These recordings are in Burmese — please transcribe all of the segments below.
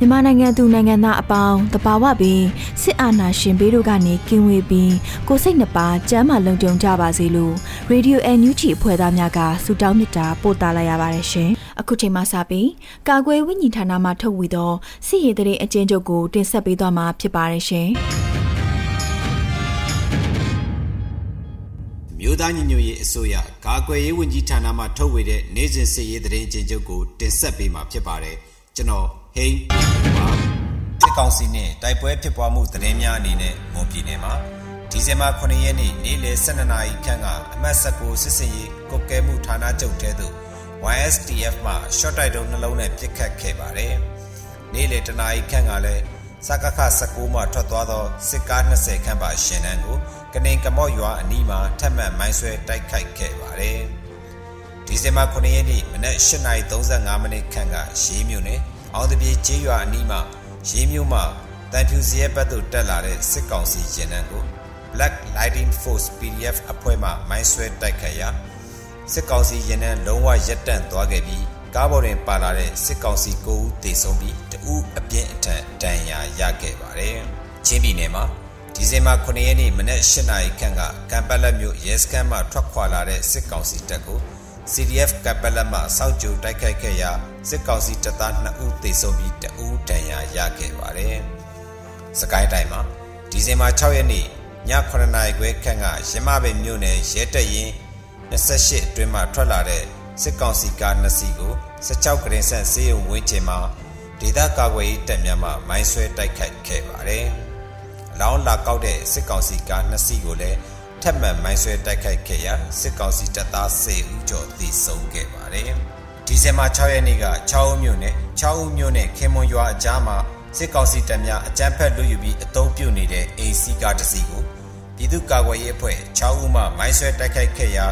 မြန်မာနိုင်ငံသူနိုင်ငံသားအပေါင်းတဘာဝပင်စစ်အာဏာရှင်ဘေးတို့ကနေကင်းဝေးပြီးကိုစိတ်နှပါကျမ်းမာလုံခြုံကြပါစေလို့ရေဒီယိုအန်ယူဂျီအဖွဲ့သားများကဆုတောင်းမေတ္တာပို့သလိုက်ရပါတယ်ရှင်။အခုချိန်မှစပြီးကာကွယ်ဝိညာဉ်ဌာနမှထုတ်ဝေသောစစ်ရေးတရေအကျဉ်းချုပ်ကိုတင်ဆက်ပေးသွားမှာဖြစ်ပါတယ်ရှင်။မြို့သားညီညွတ်ရေးအစိုးရကာကွယ်ရေးဝန်ကြီးဌာနမှထုတ်ဝေတဲ့နိုင်စဉ်စစ်ရေးတရေအကျဉ်းချုပ်ကိုတင်ဆက်ပေးမှာဖြစ်ပါတယ်။ကျွန်တော် ဟိန်းပါစစ်ကောင်စီနဲ့တိုက်ပွဲဖြစ်ပွားမှုသတင်းများအနေနဲ့မွန်ပြည်နယ်မှာဒီဇင်ဘာ9ရက်နေ့နေ့လယ်12နာရီခန့်ကအမတ်19စစ်စင်ရေးကုတ်ကဲမှုဌာနချုပ်ထဲသို့ YSTF မှ short တိုက်တုံးနှလုံးနဲ့ပစ်ခတ်ခဲ့ပါတယ်။နေ့လယ်တနာရီခန့်ကလည်းစကခ19မှထွက်သွားသောစစ်ကား20ခန့်ပါရှင်တန်းကိုကနေကမော့ရွာအနီးမှာထပ်မံမိုင်းဆွဲတိုက်ခိုက်ခဲ့ပါတယ်။ဒီဇင်ဘာ9ရက်နေ့မနက်8:35မိနစ်ခန့်ကရေးမြို့နယ် အောင်တပြေကျေးရွာအနီးမှာရေးမြို့မှာတန်ဖြူစရဲဘက်သို့တက်လာတဲ့စစ်ကောင်စီရင်နှံကို Black Lighting Force PDF အဖွဲ့မှမိုင်းဆွဲတိုက်ခတ်ရာစစ်ကောင်စီရင်နှံလုံးဝရပ်တန့်သွားခဲ့ပြီးကားပေါ်တွင်ပါလာတဲ့စစ်ကောင်စီ9ဦးသေဆုံးပြီးတဦးအပြင်းအထန်ဒဏ်ရာရခဲ့ပါတယ်။ချင်းပြည်နယ်မှာဒီဇင်ဘာ9ရက်နေ့မနက်8နာရီခန့်ကကံပက်လက်မြို့ရဲစခန်းမှထွက်ခွာလာတဲ့စစ်ကောင်စီတပ်ကို CDF ကပလက်မှစောက်ကြိုတိုက်ခိုက်ခဲ့ရာစစ်ကောင်စီတပ်သား2ဦးသေဆုံးပြီး2ဦးဒဏ်ရာရခဲ့ပါတယ်။စကိုင်းတိုင်းမှာဒီဇင်ဘာ6ရက်နေ့ည9နာရီခွဲခန့်ကရမပင်မြို့နယ်ရဲတပ်ရင်း28အတွင်းမှထွက်လာတဲ့စစ်ကောင်စီကား2စီးကို16ကရင်ဆန့်စေးုံဝင်းချင်မှာဒေသကာကွယ်ရေးတပ်များမှမိုင်းဆွဲတိုက်ခိုက်ခဲ့ပါတယ်။အလောင်းလာကောက်တဲ့စစ်ကောင်စီကား2စီးကိုလည်း ထပ်မံမိုင်းဆွဲတိုက်ခိုက်ခဲ့ရာစစ်ကောင်စီတပ်သား10ဦးကျော်သေဆုံးခဲ့ပါတယ်။ဒီဇင်ဘာ6ရက်နေ့က6ဦးမြို့နယ်6ဦးမြို့နယ်ခင်မွန်ရွာအကြားမှာစစ်ကောင်စီတပ်များအကြမ်းဖက်လူယူပြီးအုံပြုတ်နေတဲ့ AC ကားတစ်စီးကိုပြည်သူ့ကာကွယ်ရေးအဖွဲ့6ဦးမှမိုင်းဆွဲတိုက်ခိုက်ခဲ့ရာ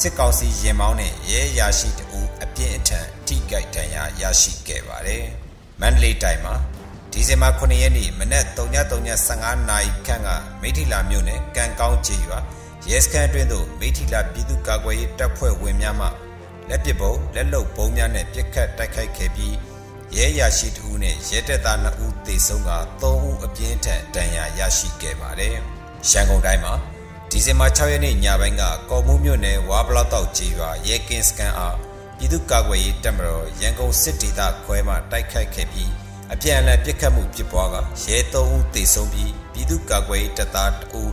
စစ်ကောင်စီရင်မောင်းနဲ့ရဲရာရှိတအူအပြင်းအထန်ထိကြိုက်ဒဏ်ရာရရှိခဲ့ပါတယ်။မန္တလေးတိုင်းမှာ ဒီဇင်ဘာ9ရက်နေ့မနက်3:35နာရီခန့်ကမိထီလာမြို့နယ်ကံကောင်းကျေးရွာရဲစခန်းအတွင်းသို့မိထီလာပြည်သူ့ကာကွယ်ရေးတပ်ဖွဲ့ဝင်များမှလက်ပစ်ဗုံးလက်လုံဗုံးများနဲ့ပစ်ခတ်တိုက်ခိုက်ခဲ့ပြီးရဲရရှိတဦးနဲ့ရဲတပ်သား2ဦးသေဆုံးက3ဦးအပြင်းထန်ဒဏ်ရာရရှိခဲ့ပါတယ်။ရန်ကုန်တိုင်းမှာဒီဇင်ဘာ6ရက်နေ့ညပိုင်းကကော်မှုမြို့နယ်ဝါဘလောက်တောက်ကျေးရွာရဲကင်းစကန်အားပြည်သူ့ကာကွယ်ရေးတပ်မတော်ရန်ကုန်စစ်ဒေသခွဲမှတိုက်ခိုက်ခဲ့ပြီး အပြန်အလှန်ပစ်ခတ်မှုဖြစ်ပွားကရဲ3ဦးသေဆုံးပြီးပြည်သူ့ကာကွယ်ရေးတပ်သား2ဦး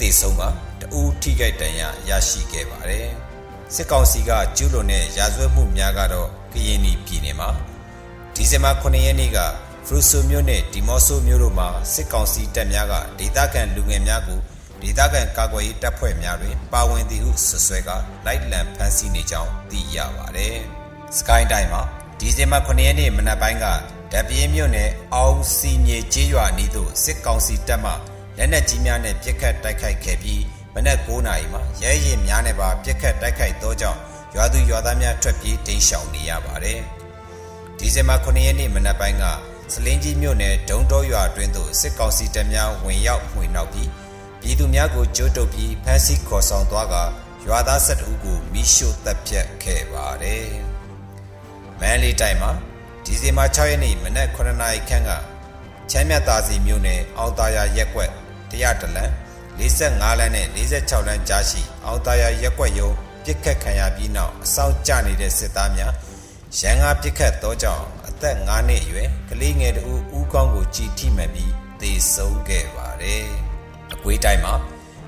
သေဆုံးက2ဦးထိခိုက်ဒဏ်ရာရရှိခဲ့ပါတယ်။စစ်ကောင်စီကကျူးလွန်တဲ့ရာဇဝတ်မှုများကတော့ကရင်ပြည်နယ်မှာဒီဇင်ဘာ9ရက်နေ့ကဖရူဆိုမြို့နယ်ဒီမော့ဆိုမြို့တို့မှာစစ်ကောင်စီတပ်များကဒေသခံလူငယ်များကိုဒေသခံကာကွယ်ရေးတပ်ဖွဲ့များတွင်ပါဝင်သည်ဟုဆွဆွဲကလိုက်လံဖမ်းဆီးနေကြောင်းသိရပါတယ်။စကိုင်းတိုင်းမှာဒီဇင်ဘာ9ရက်နေ့မနက်ပိုင်းက ဓပြင်းမြို့နယ်အောင်စီမြေကျေးရွာနီးသို့စစ်ကောင်စီတပ်မှလက်နက်ကြီးများနဲ့ပစ်ခတ်တိုက်ခိုက်ခဲ့ပြီးမနက်9:00နာရီမှာရဲရင်များနဲ့ပါပစ်ခတ်တိုက်ခိုက်သောကြောင့်ရွာသူရွာသားများထွက်ပြေးတိမ်းရှောင်နေရပါတယ်။ဒီဇင်ဘာ9ရက်နေ့မနက်ပိုင်းကစလင်းကြီးမြို့နယ်ဒုံတောရွာအတွင်းသို့စစ်ကောင်စီတပ်များဝင်ရောက်မှွေနှောက်ပြီးပြည်သူများကိုကြိုးတုပ်ပြီးဖမ်းဆီးခေါ်ဆောင်သွားကရွာသား၁၂ဦးကိုမိရှို့တပ်ဖြတ်ခဲ့ပါတယ်။မန်လေးတိုင်းမှာ ဒီဇင်ဘာ6ရက်နေ့မနက်9:00နာရီခန့်ကချမ်းမြတ်သာစီမြို့နယ်အောင်တာယာရက်ကွက်100တလန်45လမ်းနဲ့46လမ်းကြားရှိအောင်တာယာရက်ကွက်ရုံးပြပြစ်ခတ်ခံရပြီးနောက်အဆောင်ကျနေတဲ့စစ်သားများရန်ကားပြစ်ခတ်သောကြောင့်အသက်9နှစ်အရွယ်ကလေးငယ်တူဦးကောင်းကိုကြည်ထိမှန်ပြီးသေဆုံးခဲ့ပါတယ်။အကွေးတိုင်းမှာ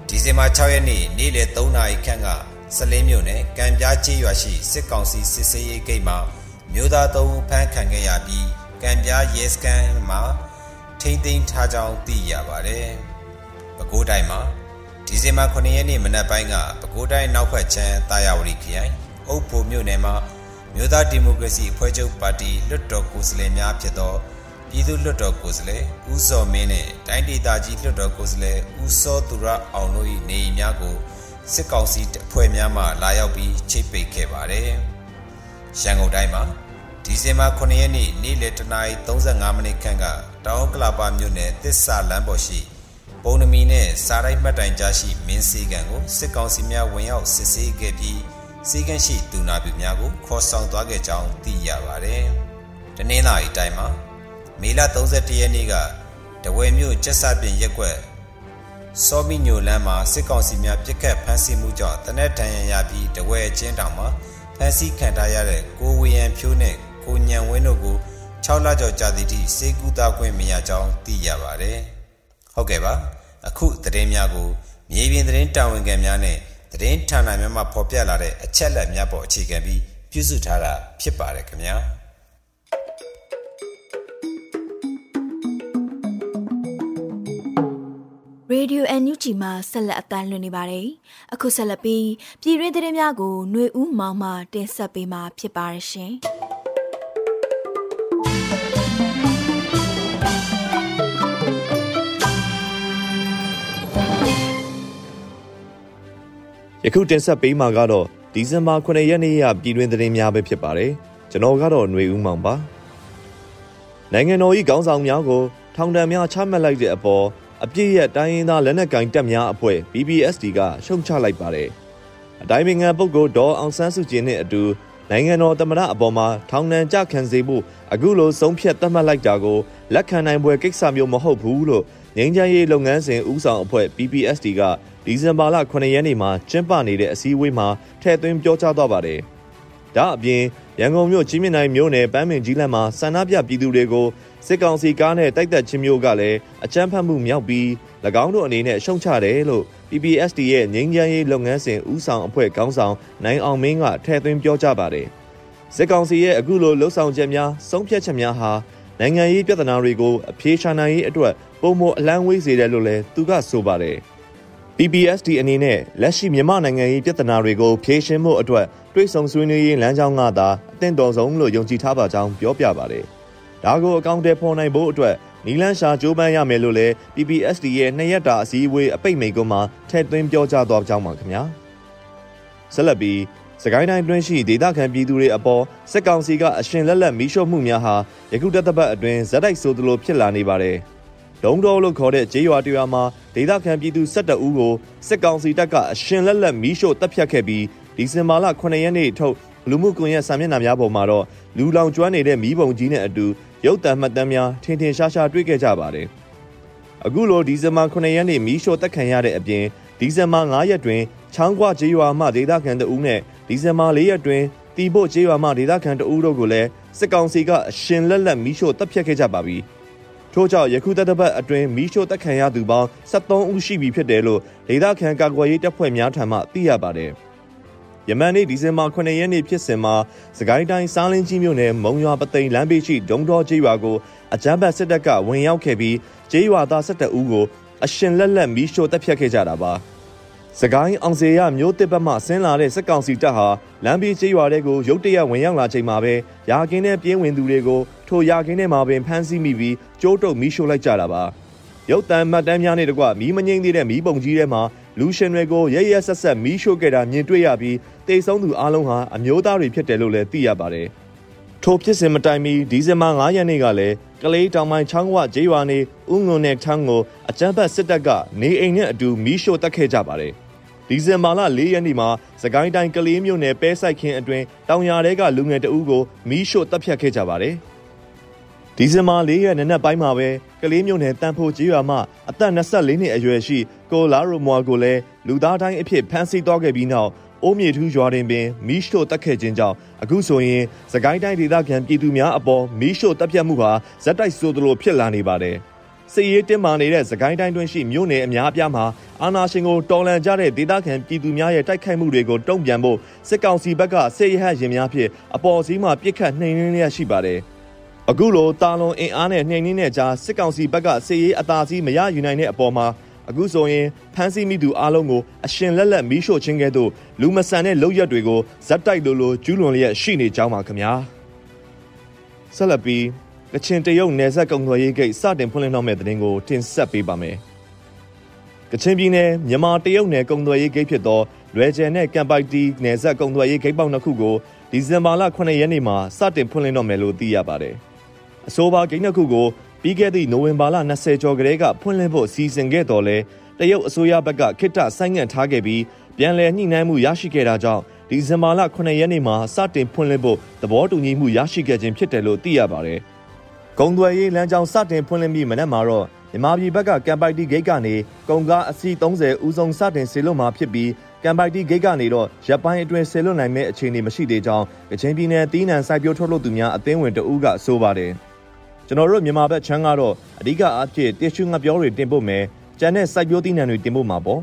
ဒီဇင်ဘာ6ရက်နေ့နေ့လယ်3နာရီခန့်ကစလင်းမြို့နယ်ကံပြားကျေးရွာရှိစစ်ကောင်စီစစ်ဆေးရေးဂိတ်မှာ မြို့သား3ဦးဖမ်းခံခဲ့ရပြီးကံပြားရဲစခန်းမှာထိမ့်သိမ်းထားကြောင်းသိရပါတယ်။ပဲခူးတိုင်းမှာဒီဇင်ဘာ9ရက်နေ့မနက်ပိုင်းကပဲခူးတိုင်းနောက်ဖက်ချမ်းတာယာဝတီခရိုင်အုပ်ဖို့မြို့နယ်မှာမြို့သားဒီမိုကရေစီအဖွဲ့ချုပ်ပါတီလွတ်တော်ကိုယ်စားလှယ်များဖြစ်သောပြည်သူ့လွတ်တော်ကိုယ်စားလှယ်ဦးစောမင်းနဲ့တိုင်းဒေသကြီးလွတ်တော်ကိုယ်စားလှယ်ဦးစောသူရအောင်တို့၏နေအိမ်များကိုစစ်ကောင်စီအဖွဲ့များမှလာရောက်ပြီးချိတ်ပိတ်ခဲ့ပါတယ်။ရန်ကုန်တိုင်းမှာ ဒီဇင်ဘာ9ရက်နေ့နေ့လယ်တနာရီ35မိနစ်ခန့်ကတောင်ကလာပါမြို့နယ်သစ္စာလမ်းပေါ်ရှိပုံနမီနဲ့စားရိုက်မှတ်တိုင်ကြားရှိမင်းစည်းကံကိုစစ်ကောင်စီများဝင်ရောက်စစ်ဆေးခဲ့ပြီးစည်းကမ်းရှိသူနာပြုများကိုခေါ်ဆောင်သွားခဲ့ကြောင်းသိရပါတယ်။တနင်္လာရီတိုင်းမှာမေလ31ရက်နေ့ကတဝယ်မြို့ကျက်စပြင်ရက်ွက်စောမီညိုလမ်းမှာစစ်ကောင်စီများပြစ်ခတ်ဖမ်းဆီးမှုကြောင့်တနက်တန်ရန်ရပြီးတဝယ်အချင်းတောင်မှာဖမ်းဆီးခံထားရတဲ့ကိုဝေယံဖြိုးနဲ့ ကိုညံဝင်းတို့ကို6လကျော်ကြာသည့်ထိစေကူတာခွင့်မရကြောင်းသိရပါတယ်။ဟုတ်ကဲ့ပါအခုသတင်းများကိုမြေပြင်သတင်းတာဝန်ခံများနဲ့သတင်းဌာနများမှဖော်ပြလာတဲ့အချက်အလက်များပေါ်အခြေခံပြီးပြုစုထားတာဖြစ်ပါတယ်ခင်ဗျာ။ Radio NUG မှာဆက်လက်အသံလွှင့်နေပါတယ်။အခုဆက်လက်ပြီးပြည်တွင်းသတင်းများကိုຫນွေဦးမောင်မှတင်ဆက်ပေးမှာဖြစ်ပါရရှင်။ ယခုတင်ဆက်ပေးမှာကတော့ဒီဇင်ဘာ9ရက်နေ့ရပြည်တွင်းသတင်းများပဲဖြစ်ပါတယ်ကျွန်တော်ကတော့ຫນွေဦးမောင်ပါနိုင်ငံတော်၏ခေါင်းဆောင်များကိုထောင်ဒဏ်များချမှတ်လိုက်တဲ့အပေါ်အပြည့်ရတိုင်းရင်းသားလက်နက်ကင်တပ်များအဖွဲ့ BBSD ကရှုံချလိုက်ပါတယ်။အတိုင်းပင်ခံပုဂ္ဂိုလ်ဒေါ်အောင်ဆန်းစုကြည်နဲ့အတူနိုင်ငံတော်သမ္မတအပေါ်မှာထောင်ဒဏ်ကြခံစေဖို့အခုလိုဆုံးဖြတ်သတ်မှတ်လိုက်တာကိုလက်ခံနိုင်ပွဲကိစ္စမျိုးမဟုတ်ဘူးလို့ငြိမ်းချမ်းရေးလုပ်ငန်းစဉ်ဦးဆောင်အဖွဲ့ BBSD က ဒီဇင်ဘာလ9ရက်နေ့မှာကျင်းပနေတဲ့အစည်းအဝေးမှာထည့်သွင်းပြောကြားသွားပါတယ်။ဒါအပြင်ရန်ကုန်မြို့ကြီးမြင့်နိုင်မြို့နယ်ပန်းမင်ကြီးလမ်းမှာဆန္ဒပြပြည်သူတွေကိုစစ်ကောင်စီကားနဲ့တိုက်သက်ချင်းမျိုးကလည်းအကြမ်းဖက်မှုမြောက်ပြီး၎င်းတို့အနေနဲ့ရှုံချတယ်လို့ PPSD ရဲ့ငြိမ်းချမ်းရေးလုပ်ငန်းစဉ်ဦးဆောင်အဖွဲ့ခေါင်းဆောင်နိုင်အောင်မင်းကထည့်သွင်းပြောကြားပါတယ်။စစ်ကောင်စီရဲ့အခုလိုလှုပ်ဆောင်ချက်များဆုံးဖြတ်ချက်များဟာနိုင်ငံရေးပြဿနာတွေကိုအပြေရှာနိုင်ရေးအတွက်ပုံမအလန်းဝေးစေတယ်လို့လည်းသူကဆိုပါတယ်။ PPSD အနေနဲ့လက်ရှိမြန်မာနိုင်ငံရေးပြဿနာတွေကိုဖြေရှင်းဖို့အတွက်တွေးဆုံဆွေးနွေးရေးလမ်းကြောင်းကသာအသင့်တော်ဆုံးလို့ယုံကြည်ထားပါကြောင်းပြောပြပါတယ်။ဒါကိုအကောင့်တွေဖော်နိုင်ဖို့အတွက်နီလန်းရှာကြိုးပမ်းရမယ်လို့လည်း PPSD ရဲ့နှစ်ရက်တာအစည်းအဝေးအပိတ်မိန်ကွန်းမှာထည့်သွင်းပြောကြားသွားကြောင်းပါခင်ဗျာဆက်လက်ပြီးစကိုင်းတိုင်းတွင်းရှိဒေသခံပြည်သူတွေအပေါ်စစ်ကောင်စီကအရှင်လက်လက်မီးရှို့မှုများဟာယခုတက်တပတ်အတွင်းဇက်တိုက်ဆိုသလိုဖြစ်လာနေပါတယ်။ လုံတော်လို့ခေါ်တဲ့ဂျေးရွာတရွာမှာဒေသခံပြည်သူ12ဦးကိုစစ်ကောင်စီတပ်ကအရှင်လက်လက်မီးရှို့တပ်ဖြတ်ခဲ့ပြီးဒီဇင်ဘာလ9ရက်နေ့ထုတ်လူမှုကွန်ရက်စာမျက်နှာများပေါ်မှာတော့လူလောင်ကျွမ်းနေတဲ့မီးပုံကြီးနဲ့အတူရုပ်သံမှတ်တမ်းများထင်ထင်ရှားရှားတွေ့ခဲ့ကြပါတယ်။အခုလိုဒီဇင်ဘာ9ရက်နေ့မီးရှို့တက်ခံရတဲ့အပြင်ဒီဇင်ဘာ9ရက်တွင်ချောင်းကွကျေးရွာမှဒေသခံတဦးနဲ့ဒီဇင်ဘာ4ရက်တွင်တီဖို့ကျေးရွာမှဒေသခံတဦးတို့ကိုလည်းစစ်ကောင်စီကအရှင်လက်လက်မီးရှို့တပ်ဖြတ်ခဲ့ကြပါပြီ။ ထို့ကြောင့်ယခုတတပတ်အတွင်းမီးရှို့တက်ခံရသူပေါင်း73ဦးရှိပြီဖြစ်တယ်လို့ဒေသခံကာကွယ်ရေးတပ်ဖွဲ့များထံမှသိရပါတယ်။ယမန်နေ့ဒီဇင်ဘာ9ရက်နေ့ဖြစ်စဉ်မှာစကိုင်းတိုင်းစားလင်းကြီးမြို့နယ်မုံရွာပသိမ်လမ်းဘေးရှိဒုံတော်ကျေးရွာကိုအကြမ်းဖက်စစ်တပ်ကဝင်ရောက်ခဲ့ပြီးကျေးရွာသား17ဦးကိုအရှင်လက်လက်မီးရှို့တပ်ဖြတ်ခဲ့ကြတာပါ စကိုင်းအောင်စေရမျိုးတစ်ပတ်မှဆင်းလာတဲ့စစ်ကောင်စီတပ်ဟာလမ်းဘေးကျေးရွာတွေကိုရုတ်တရက်ဝင်ရောက်လာချိန်မှာပဲရာကင်းနဲ့ပြင်းဝင်သူတွေကိုထိုရာကင်းထဲမှာပင်ဖမ်းဆီးမိပြီးကျိုးတုပ်မီးရှို့လိုက်ကြတာပါရုတ်တံမှတ်တမ်းများနဲ့တကွမီးမငိမ့်သေးတဲ့မီးပုံကြီးထဲမှာလူရှင်တွေကိုရရဆက်ဆက်မီးရှို့ခဲ့တာမြင်တွေ့ရပြီးတိတ်ဆုံးသူအလုံးဟာအမျိုးသားတွေဖြစ်တယ်လို့လည်းသိရပါတယ်။ထိုဖြစ်စဉ်မတိုင်မီဒီဇင်ဘာ9ရက်နေ့ကလည်း ကလေးတောင်ပိုင်းချောင်းဝဂျေးရွာနေဥငုံနဲ့ချောင်းကိုအကြမ်းဖက်စစ်တပ်ကနေအိမ်နဲ့အတူမီးရှို့တက်ခဲ့ကြပါတယ်။ဒီဇင်ဘာလ၄ရက်နေ့မှာစကိုင်းတိုင်းကလေးမြို့နယ်ပဲဆိုင်ခင်းအတွင်းတောင်ယာတဲကလူငယ်တအူးကိုမီးရှို့တပ်ဖြတ်ခဲ့ကြပါတယ်။ဒီဇင်ဘာ၄ရက်နေ့နက်ပိုင်းမှာပဲကလေးမျိုးနယ်တန်ဖိုကျေးရွာမှအသက်24နှစ်အရွယ်ရှိကိုလာရိုမွာကိုလည်းလူသားတိုင်းအဖြစ်ဖမ်းဆီးသွားခဲ့ပြီးနောက် အိုးမြေထူးရွာတွင်ပင်မီးရှို့တက်ခဲ့ခြင်းကြောင့်အခုဆိုရင်စကိုင်းတိုင်းဒေသခံပြည်သူများအပေါ်မီးရှို့တပ်ဖြတ်မှုဟာဇက်တိုက်ဆိုသလိုဖြစ်လာနေပါတယ်။စစ်ရေးတင်မာနေတဲ့စကိုင်းတိုင်းတွင်ရှိမြို့နယ်အများအပြားမှာအာဏာရှင်ကိုတော်လှန်ကြတဲ့ဒေသခံပြည်သူများရဲ့တိုက်ခိုက်မှုတွေကိုတုံ့ပြန်ဖို့စစ်ကောင်စီဘက်ကစစ်ရဟတ်ရင်များဖြင့်အပေါ်စီးမှပြစ်ခတ်နှိမ်နင်းရရှိပါတယ်။အခုလိုတာလွန်အင်အားနဲ့နှိမ်နင်းတဲ့ကြားစစ်ကောင်စီဘက်ကစစ်ရေးအသာစီးမရယူနိုင်တဲ့အပေါ်မှာ အခုဆိုရင်ဖမ်းဆီးမိသူအလုံးကိုအရှင်လက်လက်မီးရှို့ခြင်းကဲ့သို့လူမဆန်တဲ့လုပ်ရက်တွေကိုဇက်တိုက်လိုလိုကျူးလွန်လျက်ရှိနေကြောင်းပါခင်ဗျာဆက်လက်ပြီးကချင်တရုတ်နယ်စပ်ကုံသွယ်ရေးဂိတ်စတင်ဖွင့်လှစ်တော့မယ့်တဲ့တင်ကိုတင်ဆက်ပေးပါမယ်ကချင်ပြည်နယ်မြန်မာတရုတ်နယ်ကုံသွယ်ရေးဂိတ်ဖြစ်သောလွယ်ကျယ်နဲ့ကမ်ပိုက်တီနယ်စပ်ကုံသွယ်ရေးဂိတ်ပေါက်နှစ်ခုကိုဒီဇင်ဘာလ9ရက်နေ့မှာစတင်ဖွင့်လှစ်တော့မယ်လို့သိရပါတယ်အဆိုပါဂိတ်နှစ်ခုကို ပြီးခဲ့သည့်နိုဝင်ဘာလ20ကျော်ကလေးကဖွင့်လှစ်ဖို့စီစဉ်ခဲ့တော်လဲတရုတ်အစိုးရဘက်ကခိတ္တဆိုင်းငံ့ထားခဲ့ပြီးပြန်လည်ညှိနှိုင်းမှုရရှိခဲ့တာကြောင့်ဒီဇင်ဘာလ9ရက်နေ့မှာစတင်ဖွင့်လှစ်ဖို့သဘောတူညီမှုရရှိခဲ့ခြင်းဖြစ်တယ်လို့သိရပါတယ်။ဂုံသွယ်ရေးလမ်းကြောင်းစတင်ဖွင့်လှစ်ပြီးမနက်မှာတော့မြန်မာပြည်ဘက်ကကမ်ပိုက်တီဂိတ်ကနေကုန်ကားအစီး30ဦးဆုံးစတင်ဆေလွတ်မှာဖြစ်ပြီးကမ်ပိုက်တီဂိတ်ကနေတော့ရပ်ပိုင်းအတွင်းဆေလွတ်နိုင်မဲ့အခြေအနေမရှိသေးကြောင်းကချင်ပြည်နယ်တီးနန်စိုက်ပျိုးထုတ်လုပ်သူများအသင်းဝင်တအူးကဆိုပါတယ်။ ကျွန်တော်တို့မြန်မာဘက်ချမ်းကတော့အဓိကအဖြစ်တ िश ူငပြောတွေတင်ဖို့မယ်ကျန်တဲ့စိုက်ပျိုးသီးနှံတွေတင်ဖို့မှာပေါ့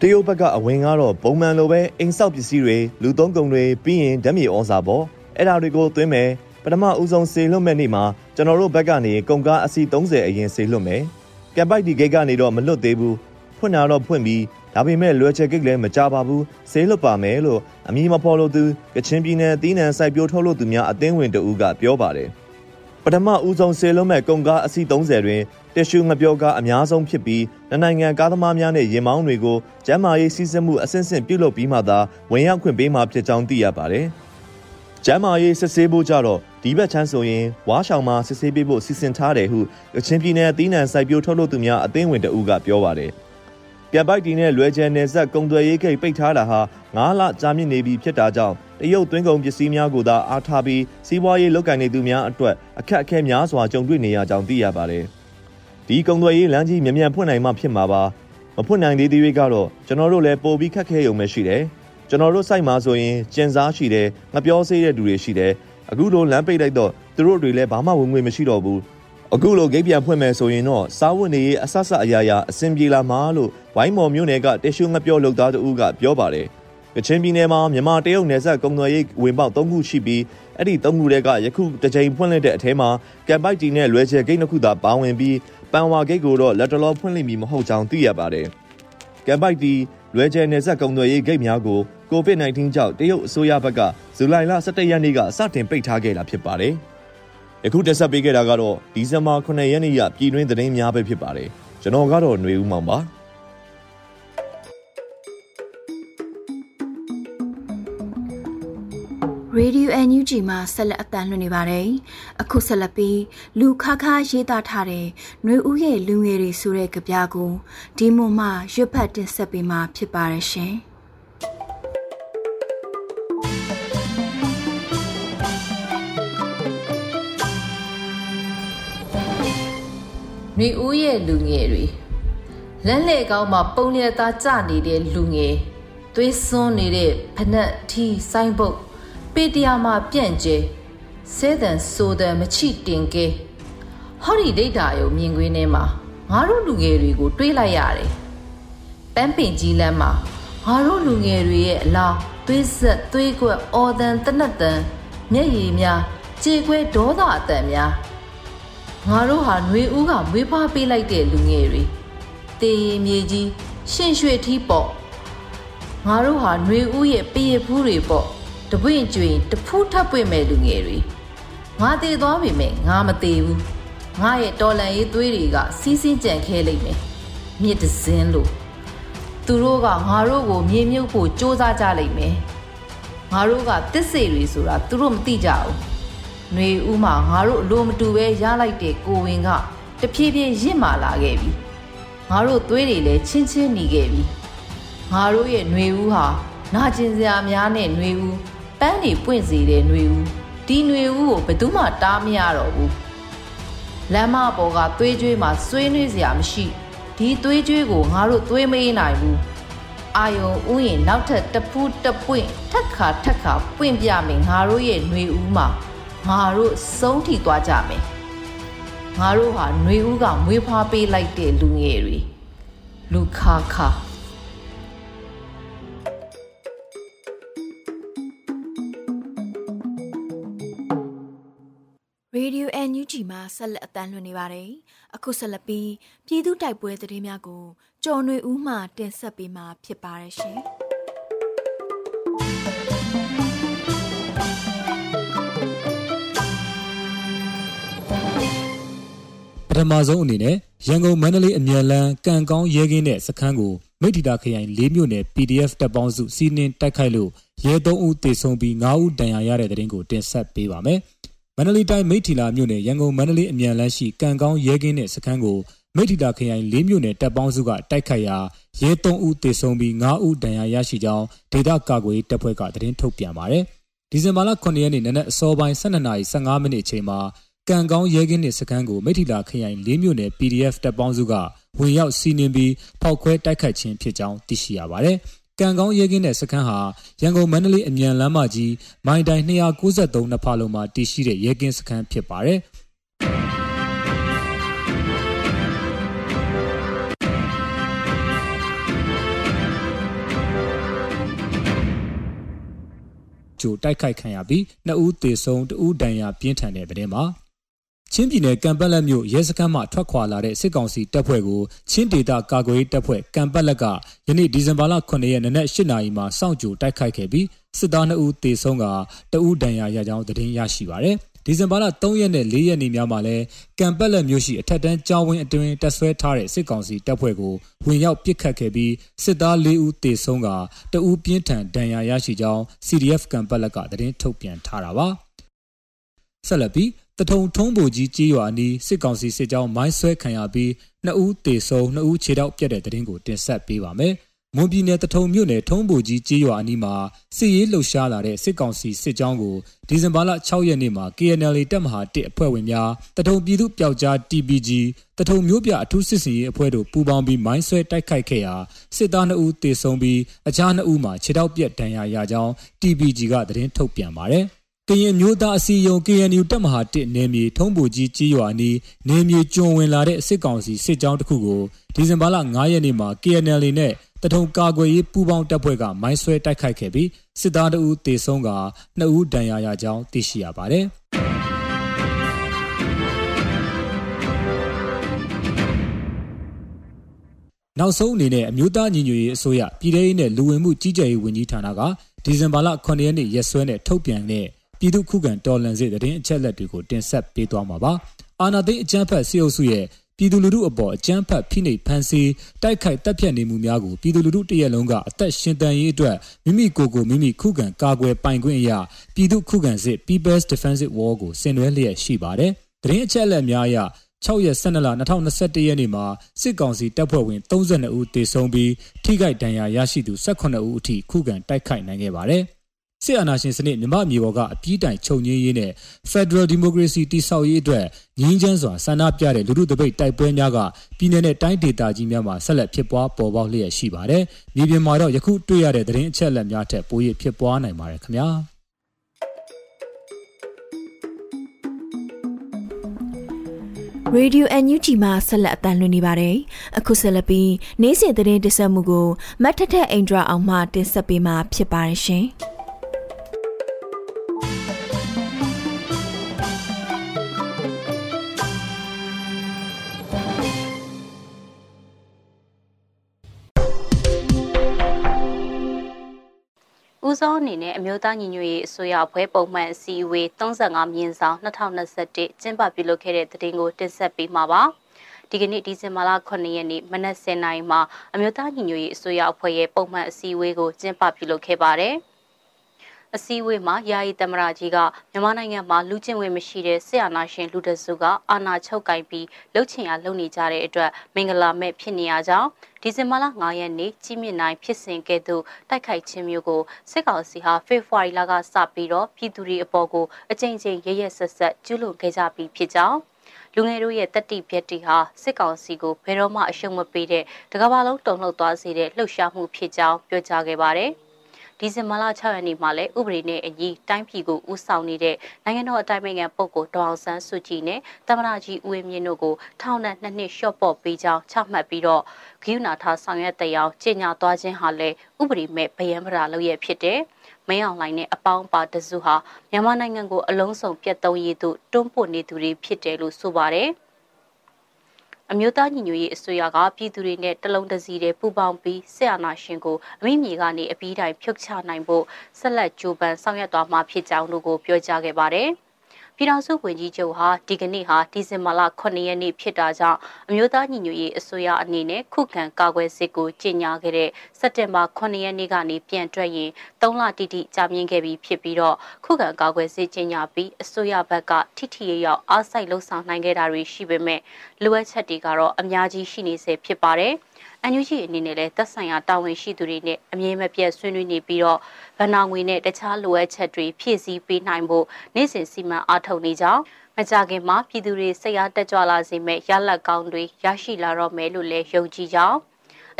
တရုတ်ဘက်ကအဝင်ကတော့ပုံမှန်လိုပဲအိမ်ဆောက်ပစ္စည်းတွေလူသုံးကုန်တွေပြီးရင်ဓာတ်မြေဩဇာပေါ့အဲ့ဒါတွေကိုသွင်းမယ်ပထမဦးဆုံးစေလွတ်မဲ့နေ့မှာကျွန်တော်တို့ဘက်ကနေကုန်ကားအစီ30အရင်စေလွတ်မယ်ကမ်ပိုက်ဒီဂိတ်ကနေတော့မလွတ်သေးဘူးဖွင့်တာတော့ဖွင့်ပြီးဒါပေမဲ့လွယ်ချယ်ဂိတ်လည်းမကြပါဘူးဆေးလွတ်ပါမယ်လို့အမည်မဖော်လို့သူကချင်ပြည်နယ်တီးနန်စိုက်ပျိုးထုတ်လို့သူများအသင်းဝင်တအူးကပြောပါတယ် ပထမဦးဆုံးဆေးလုံးမဲ့ကုန်ကားအစီး30တွင်တက်ရှူငပြောကားအများဆုံးဖြစ်ပြီးနိုင်ငံကားသမားများနဲ့ရင်မောင်းတွေကိုကျမ်းမာရေးစီးစက်မှုအဆင့်ဆင့်ပြုလုပ်ပြီးမှသာဝင်ရောက်ခွင့်ပေးမှာဖြစ်ကြောင်းသိရပါတယ်။ကျမ်းမာရေးစစ်ဆေးဖို့ကြတော့ဒီဘက်ချမ်းဆိုရင်ဝါရှောင်မှာစစ်ဆေးပေးဖို့စီစဉ်ထားတယ်ဟုကချင်ပြည်နယ်အသီးနှံစိုက်ပျိုးထုတ်လုပ်သူများအသင်းဝင်တအူးကပြောပါတယ်။ ပြပိုက်တီနဲ့လွယ်ကျန်နယ်ဆက်ကုံသွယ်ရေးဂိတ်ပိတ်ထားတာဟာ9လကြာမြင့်နေပြီဖြစ်တာကြောင့်တရုတ်သွင်းကုန်ပစ္စည်းများကိုသာအားထားပြီးစီးပွားရေးလုပ်ကိုင်နေသူများအတွက်အခက်အခဲများစွာကြုံတွေ့နေရကြောင်းသိရပါတယ်။ဒီကုံသွယ်ရေးလမ်းကြီးမြန်မြန်ဖွင့်နိုင်မှဖြစ်မှာပါ။မဖွင့်နိုင်သေးသေးတွေကတော့ကျွန်တော်တို့လည်းပိုပြီးခက်ခဲရုံပဲရှိတယ်။ကျွန်တော်တို့စိုက်မှာဆိုရင်ကျင်စားရှိတယ်ငပြောစေးတဲ့သူတွေရှိတယ်။အခုလိုလမ်းပိတ်လိုက်တော့သူတို့တွေလည်းဘာမှဝင်ငွေမရှိတော့ဘူး အခုလိုဂိတ်ပြန်ဖွင့်မယ်ဆိုရင်တော့စားဝတ်နေရေးအဆဆအရာရာအဆင်ပြေလာမှာလို့ဝိုင်းမော်မြို့နယ်ကတရှုငပြောလုပ်သားတို့ကပြောပါတယ်။ကချင်ပြည်နယ်မှာမြန်မာတရုတ်နယ်စပ်ကုန်သွယ်ရေးဝင်ပေါက်၃ခုရှိပြီးအဲ့ဒီ၃ခုတည်းကယခုတစ်ကြိမ်ဖွင့်လှစ်တဲ့အထဲမှာကမ်ပိုက်တီနဲ့လွယ်ချယ်ဂိတ်နှစ်ခုသာပါဝင်ပြီးပန်ဝါဂိတ်ကိုတော့လက်တလောဖွင့်လှစ်မီမဟုတ်ကြောင်းသိရပါတယ်။ကမ်ပိုက်တီလွယ်ချယ်နယ်စပ်ကုန်သွယ်ရေးဂိတ်များကို COVID-19 ကြောင့်တရုတ်အစိုးရဘက်ကဇူလိုင်လ17ရက်နေ့ကစတင်ပိတ်ထားခဲ့တာဖြစ်ပါတယ်။ ယခုတက်ဆက်ပေးခဲ့တာကတော့ဒီဇင်ဘာ9ရက်နေ့ရပြည်တွင်းသတင်းများပဲဖြစ်ပါတယ်ကျွန်တော်ကတော့ຫນွေဦးမောင်ပါရေဒီယို NUG မှာဆက်လက်အသံလွှင့်နေပါတယ်။အခုဆက်လက်ပြီးလူခခရေးသားထားတဲ့နှွေဦးရဲ့လူငယ်တွေဆိုတဲ့ကြပြကိုဒီမွန်မှရွတ်ဖတ်တင်ဆက်ပေးမှာဖြစ်ပါရရှင်။ ຫນွေဦးရဲ့လူငယ်တွေလက်လက်ကောင်းမှာပုံလျက်သားကြနေတဲ့လူငယ်သွေးစွန်းနေတဲ့ဖနက်ထီဆိုင်ပုတ်ပေတရာမှာပြန့်ကျဲစဲတန်ဆိုတန်မချိတင်ကဲဟောဒီဒိတ်တာယုံမြင်ကွင်းထဲမှာငါတို့လူငယ်တွေကို တွေးလိုက်ရတယ်ပန်းပင်ကြီးလမ်းမှာငါတို့လူငယ်တွေရဲ့အလောင်းသွေးဆက်သွေးကွက်အော်တန်တနတ်တန်မျက်ရည်များကြေခွဲဒေါသအတန်များ ငါတို့ဟာຫນွေဦးကမွေးဖွားပေးလိုက်တဲ့လူငယ်တွေတေရင်မြေကြီးရှင့်ရွှေထီးပေါ့ငါတို့ဟာຫນွေဦးရဲ့ပရဖူးတွေပေါ့တပွင့်ကျွင်တဖူးထပ်ပွင့်မဲ့လူငယ်တွေငါတည်သွားပြီမဲ့ငါမတည်ဘူးငါရဲ့တော်လန်ရေးသွေးတွေကစီးစင်းကြံခဲလိုက်မယ်မြစ်တစင်းလို့သူတို့ကငါတို့ကိုမြေမြုပ်ဖို့စ조사ကြလိမ့်မယ်ငါတို့ကတစ်စေတွေဆိုတာသူတို့မသိကြဘူး ຫນွေဦးမှာငါတို့အလိုမတူပဲရလိုက်တဲ့ကိုဝင်ကတဖြည်းဖြည်းရင့်မာလာခဲ့ပြီငါတို့သွေးတွေလည်းချင်းချင်းหนีခဲ့ပြီငါတို့ရဲ့ຫນွေဦးဟာနာကျင်စရာများနဲ့ຫນွေဦးပန်းတွေပွင့်စေတဲ့ຫນွေဦးဒီຫນွေဦးကိုဘယ်သူမှတားမရတော့ဘူး လမ်းမပေါ်ကသွေးကြွေးမှာဆွေးနွေးစရာမရှိဒီသွေးကြွေးကိုငါတို့သွေးမေးနိုင်ဘူးအာယုံဥယျင်နောက်ထပ်တပူးတပွင့်ထက်ခါထက်ခါပွင့်ပြမယ်ငါတို့ရဲ့ຫນွေဦးမှာ ငါတို့စုံးထီသွားကြမယ်ငါတို့ဟာຫນွေဦးကမွေးဖွားပေးလိုက်တဲ့လူငယ်တွေလူခါခါရေဒီယို NUG မှာဆက်လက်အသံလွှင့်နေပါတယ်။အခုဆက်လက်ပြီးပြည်သူတိုက်ပွဲသတင်းများကိုကျော်နေဦးမှတင်ဆက်ပေးမှာဖြစ်ပါတယ်ရှင် မဆုံးအနေနဲ့ရန်ကုန်မန္တလေးအမြန်လန်းကံကောင်းရဲကင်းတဲ့စခန်းကိုမိထီတာခရိုင်၄မြို့နယ် PDF တပ်ပေါင်းစုစီးနင်းတိုက်ခိုက်လို့ရဲ၃ဦးသေဆုံးပြီး၅ဦးဒဏ်ရာရတဲ့တဲ့တင်ကိုတင်ဆက်ပေးပါမယ်။မန္တလေးတိုင်းမိထီလာမြို့နယ်ရန်ကုန်မန္တလေးအမြန်လန်းရှိကံကောင်းရဲကင်းတဲ့စခန်းကိုမိထီတာခရိုင်၄မြို့နယ်တပ်ပေါင်းစုကတိုက်ခိုက်ရာရဲ၃ဦးသေဆုံးပြီး၅ဦးဒဏ်ရာရရှိကြောင်းဒေသကာကွယ်တပ်ဖွဲ့ကသတင်းထုတ်ပြန်ပါတယ်။ဒီဇင်ဘာလ9ရက်နေ့နနက်အစောပိုင်း12:15မိနစ်အချိန်မှာ ကံကောင်းရဲကင်းနှင့်စခန်းကိုမိထီလာခရိုင်၄မြို့နယ် PDF တပ်ပေါင်းစုကဝင်ရောက်စီးနင်းပြီးဖောက်ခွဲတိုက်ခိုက်ခြင်းဖြစ်ကြောင်းသိရှိရပါတယ်။ကံကောင်းရဲကင်းတဲ့စခန်းဟာရန်ကုန်မန္တလေးအမြန်လမ်းမကြီးမိုင်တိုင်293နှစ်ဖာလုံးမှာတည်ရှိတဲ့ရဲကင်းစခန်းဖြစ်ပါတယ်။ကျိုတိုက်ခိုက်ခံရပြီးနှစ်ဦးသေဆုံးတဦးဒဏ်ရာပြင်းထန်တဲ့တဲ့မှာ ချင်းပြည်နယ်ကံပတ်လက်မြို့ရဲစခန်းမှထွက်ခွာလာတဲ့စစ်ကောင်စီတပ်ဖွဲ့ကိုချင်းဒေသကာကွယ်ရေးတပ်ဖွဲ့ကံပတ်လက်ကယနေ့ဒီဇင်ဘာလ9ရက်နေ့နက်8နာရီမှာစောင့်ကြိုတိုက်ခိုက်ခဲ့ပြီးစစ်သား2ဦးသေဆုံးကတဦးဒဏ်ရာရကြောင်းသတင်းရရှိပါရယ်ဒီဇင်ဘာလ3ရက်နဲ့4ရက်နေ့များမှာလဲကံပက်လက်မြို့ရှိအထက်တန်းကျောင်းဝင်းအတွင်းတက်ဆွဲထားတဲ့စစ်ကောင်စီတပ်ဖွဲ့ကိုဝင်ရောက်ပစ်ခတ်ခဲ့ပြီးစစ်သား4ဦးသေဆုံးကတဦးပြင်းထန်ဒဏ်ရာရရှိကြောင်း CDF ကံပက်လက်ကသတင်းထုတ်ပြန်ထားတာပါဆက်လက်ပြီး တထုံထုံးပူကြီးကြေးရွာနီးစစ်ကောင်စီစစ်ကြောင်းမိုင်းဆွဲခံရပြီးနှစ်ဦးသေဆုံးနှစ်ဦးခြေထောက်ပြတ်တဲ့တဲ့ရင်ကိုတင်ဆက်ပေးပါမယ်။မွန်ပြည်နယ်တထုံမြို့နယ်ထုံးပူကြီးကြေးရွာအနီးမှာစစ်ရေးလှုပ်ရှားလာတဲ့စစ်ကောင်စီစစ်ကြောင်းကိုဒီဇင်ဘာလ6ရက်နေ့မှာ KNL တပ်မဟာ1အဖွဲ့ဝင်များတထုံပြည်သူ့ပျောက်ကြား TPG တထုံမြို့ပြအထူးစစ်စင်ရေးအဖွဲ့တို့ပူးပေါင်းပြီးမိုင်းဆွဲတိုက်ခိုက်ခဲ့ရာစစ်သား2ဦးသေဆုံးပြီးအခြား2ဦးမှာခြေထောက်ပြတ်ဒဏ်ရာရကြောင်း TPG ကသတင်းထုတ်ပြန်ပါတယ်။ ကရင်မျိုးသားအစည်းအရုံး KNU တပ်မဟာ1နယ်မြေထုံးပူကြီးကြီးရွာနီးနယ်မြေကျွံဝင်လာတဲ့စစ်ကောင်စီစစ်ကြောင်းတစ်ခုကိုဒီဇင်ဘာလ9ရက်နေ့မှာ KNL နဲ့တထုံကာကွယ်ရေးပူးပေါင်းတပ်ဖွဲ့ကမိုင်းဆွဲတိုက်ခိုက်ခဲ့ပြီးစစ်သားတအူးတေဆုံးက2ဦးဒဏ်ရာရကြောင်းသိရှိရပါတယ်နောက်ဆုံးအနေနဲ့အမျိုးသားညီညွတ်ရေးအစိုးရပြည်ထောင်စုနဲ့လူဝင်မှုကြီးကြပ်ရေးဝန်ကြီးဌာနကဒီဇင်ဘာလ9ရက်နေ့ရက်စွဲနဲ့ထုတ်ပြန်တဲ့ ပြည်သူ့ခုခံတော်လှန်စစ်တရင်အချက်လက်တွေကိုတင်ဆက်ပေးသွားမှာပါ။အာဏာသိမ်းအကြမ်းဖက်စစ်အုပ်စုရဲ့ပြည်သူလူထုအပေါ်အကြမ်းဖက်ဖိနှိပ်ဖန်ဆီးတိုက်ခိုက်တပ်ဖြတ်နေမှုများကိုပြည်သူလူထုတရက်လုံးကအသက်ရှင်တန်ရေးအတွက်မိမိကိုယ်ကိုမိမိခုခံကာကွယ်ပိုင်ခွင့်အရာပြည်သူခုခံစစ် People's Defensive War ကိုဆင်နွှဲလျက်ရှိပါတယ်။တရင်အချက်လက်များအရ6ရက်12လ2021ရက်နေ့မှာစစ်ကောင်စီတပ်ဖွဲ့ဝင်32ဦးသေဆုံးပြီးထိခိုက်ဒဏ်ရာရရှိသူ18ဦးအထိခုခံတိုက်ခိုက်နိုင်ခဲ့ပါတယ်။ စစ်အာဏာရှင်စနစ်မြမအမျိုးပေါ်ကအပြည့်တိုင်ချုပ်ငြင်းရေးနဲ့ Federal Democracy တိဆောက်ရေးအတွက်ငြင်းချမ်းစွာဆန္ဒပြတဲ့လူထုတပိတ်တိုက်ပွဲများကပြည်내နဲ့တိုင်းဒေသကြီးများမှာဆက်လက်ဖြစ်ပွားပေါ်ပေါက်လျက်ရှိပါတယ်။မြေပြင်မှာတော့ယခုတွေ့ရတဲ့သတင်းအချက်အလက်များထက်ပို၍ဖြစ်ပွားနိုင်ပါတယ်ခင်ဗျာ။ရေဒီယို NUG မှာဆက်လက်အသံလွှင့်နေပါတယ်။အခုဆက်လက်ပြီးနေ့စဉ်သတင်းတင်ဆက်မှုကိုမတ်ထထအိန္ဒြာအောင်မှတင်ဆက်ပေးမှာဖြစ်ပါတယ်ရှင်။ ဦးဆုံးအနေနဲ့အမျိုးသားညီညွတ်ရေးအစိုးရအဖွဲ့ပုံမှန်အစည်းအဝေး35မြင်းဆောင်2021ကျင်းပပြုလုပ်ခဲ့တဲ့တဲ့တင်ကိုတင်ဆက်ပေးမှာပါဒီကနေ့ဒီဇင်ဘာလ9ရက်နေ့မနက်10:00နာရီမှာအမျိုးသားညီညွတ်ရေးအစိုးရအဖွဲ့ရဲ့ပုံမှန်အစည်းအဝေးကိုကျင်းပပြုလုပ်ခဲ့ပါတယ်။ အစည်းအဝေးမှာယာယီသမ္မတကြီးကမြန်မာနိုင်ငံမှာလူချင်းဝင်မရှိတဲ့ဆရာနာရှင်လူတစုကအာဏာချုပ်ကိုင်ပြီးလှုပ်ချင်ရလှုပ်နေကြတဲ့အတွက်မင်္ဂလာမဲ့ဖြစ်နေရကြောင်းဒီဇင်ဘာလ9ရက်နေ့ကြီးမြင့်နိုင်ဖြစ်စဉ်ကဲ့သို့တိုက်ခိုက်ခြင်းမျိုးကိုစစ်ကောင်စီဟာဖေဖော်ဝါရီလကစပြီးတော့ပြည်သူတွေအပေါ်ကိုအကြိမ်ကြိမ်ရရက်ဆက်ဆက်ကျူးလွန်ခဲ့ကြပြီးဖြစ်ကြောင်းလူငယ်တို့ရဲ့တက်တိပြက်တီဟာစစ်ကောင်စီကိုဘယ်တော့မှအရှုံးမပေးတဲ့တကဘာလုံးတုံ့လှုပ်သွားစေတဲ့လှုပ်ရှားမှုဖြစ်ကြောင်းပြောကြားခဲ့ပါတယ်။ ဒီဇင်ဘာလ6ရက်နေ့မှာလည်းဥပဒေနဲ့အညီတိုင်းပြည်ကိုဦးဆောင်နေတဲ့နိုင်ငံတော်အတိုင်းအမြံပုဂ္ဂိုလ်ဒေါအောင်ဆန်းစုကြည်နဲ့သမ္မတကြီးဦးဝင်းမြင့်တို့ကိုထောင်နဲ့နှစ်နှစ်ရှော့ပေါ့ပေးကြောင်းချမှတ်ပြီးတော့ဂိယူနာထားဆောင်ရွက်တဲ့အောင်ကြေညာသွားခြင်းဟာလည်းဥပဒေမဲ့ဗယံပရာလုပ်ရဖြစ်တဲ့မင်းအောင်လှိုင်နဲ့အပေါင်းပါတစုဟာမြန်မာနိုင်ငံကိုအလုံးစုံပြတ်သုံးရည်သို့တွန်းပို့နေသူတွေဖြစ်တယ်လို့ဆိုပါတယ်။ အမျိုးသားညီညွတ်ရေးအစိုးရကပြည်သူတွေနဲ့တလုံးတစည်းတည်းပူးပေါင်းပြီးဆက်အာဏာရှင်ကိုအမိမြေကနေအပြီးတိုင်ဖြုတ်ချနိုင်ဖို့ဆက်လက်ကြိုးပမ်းဆောင်ရွက်သွားမှာဖြစ်ကြောင်းတို့ကိုပြောကြားခဲ့ပါတယ်။ ပြည်ထောင်စုဝန်ကြီးချုပ်ဟာဒီကနေ့ဟာဒီဇင်ဘာလ9ရက်နေ့ဖြစ်တာကြောင့်အမျိုးသားညီညွတ်ရေးအစိုးရအနေနဲ့ခုခံကာကွယ်စစ်ကိုကြီးညာခဲ့တဲ့စက်တင်ဘာ9ရက်နေ့ကနေပြန်ထွက်ရင်3လတိတိကြာမြင့်ခဲ့ပြီးဖြစ်ပြီးတော့ခုခံကာကွယ်စစ်ကြီးညာပြီးအစိုးရဘက်ကထိထိရောက်အားစိုက်လှုံ့ဆော်နိုင်ခဲ့တာတွေရှိပေမဲ့လိုအပ်ချက်တွေကတော့အများကြီးရှိနေဆဲဖြစ်ပါတယ်။ အန်ယူဂျီအနေနဲ့လည်းသက်ဆိုင်ရာတာဝန်ရှိသူတွေနဲ့အမြဲမပြတ်ဆွေးနွေးနေပြီးတော့ဗဏ္ဍာငွေနဲ့တခြားလိုအပ်ချက်တွေဖြည့်ဆည်းပေးနိုင်ဖို့နေ့စဉ်စီမံအားထုတ်နေကြောင်းမကြခင်မှာပြည်သူတွေစိတ်အားတက်ကြွလာစေမဲ့ရလက်ကောင်းတွေရရှိလာတော့မယ်လို့လည်းယုံကြည်ကြောင်း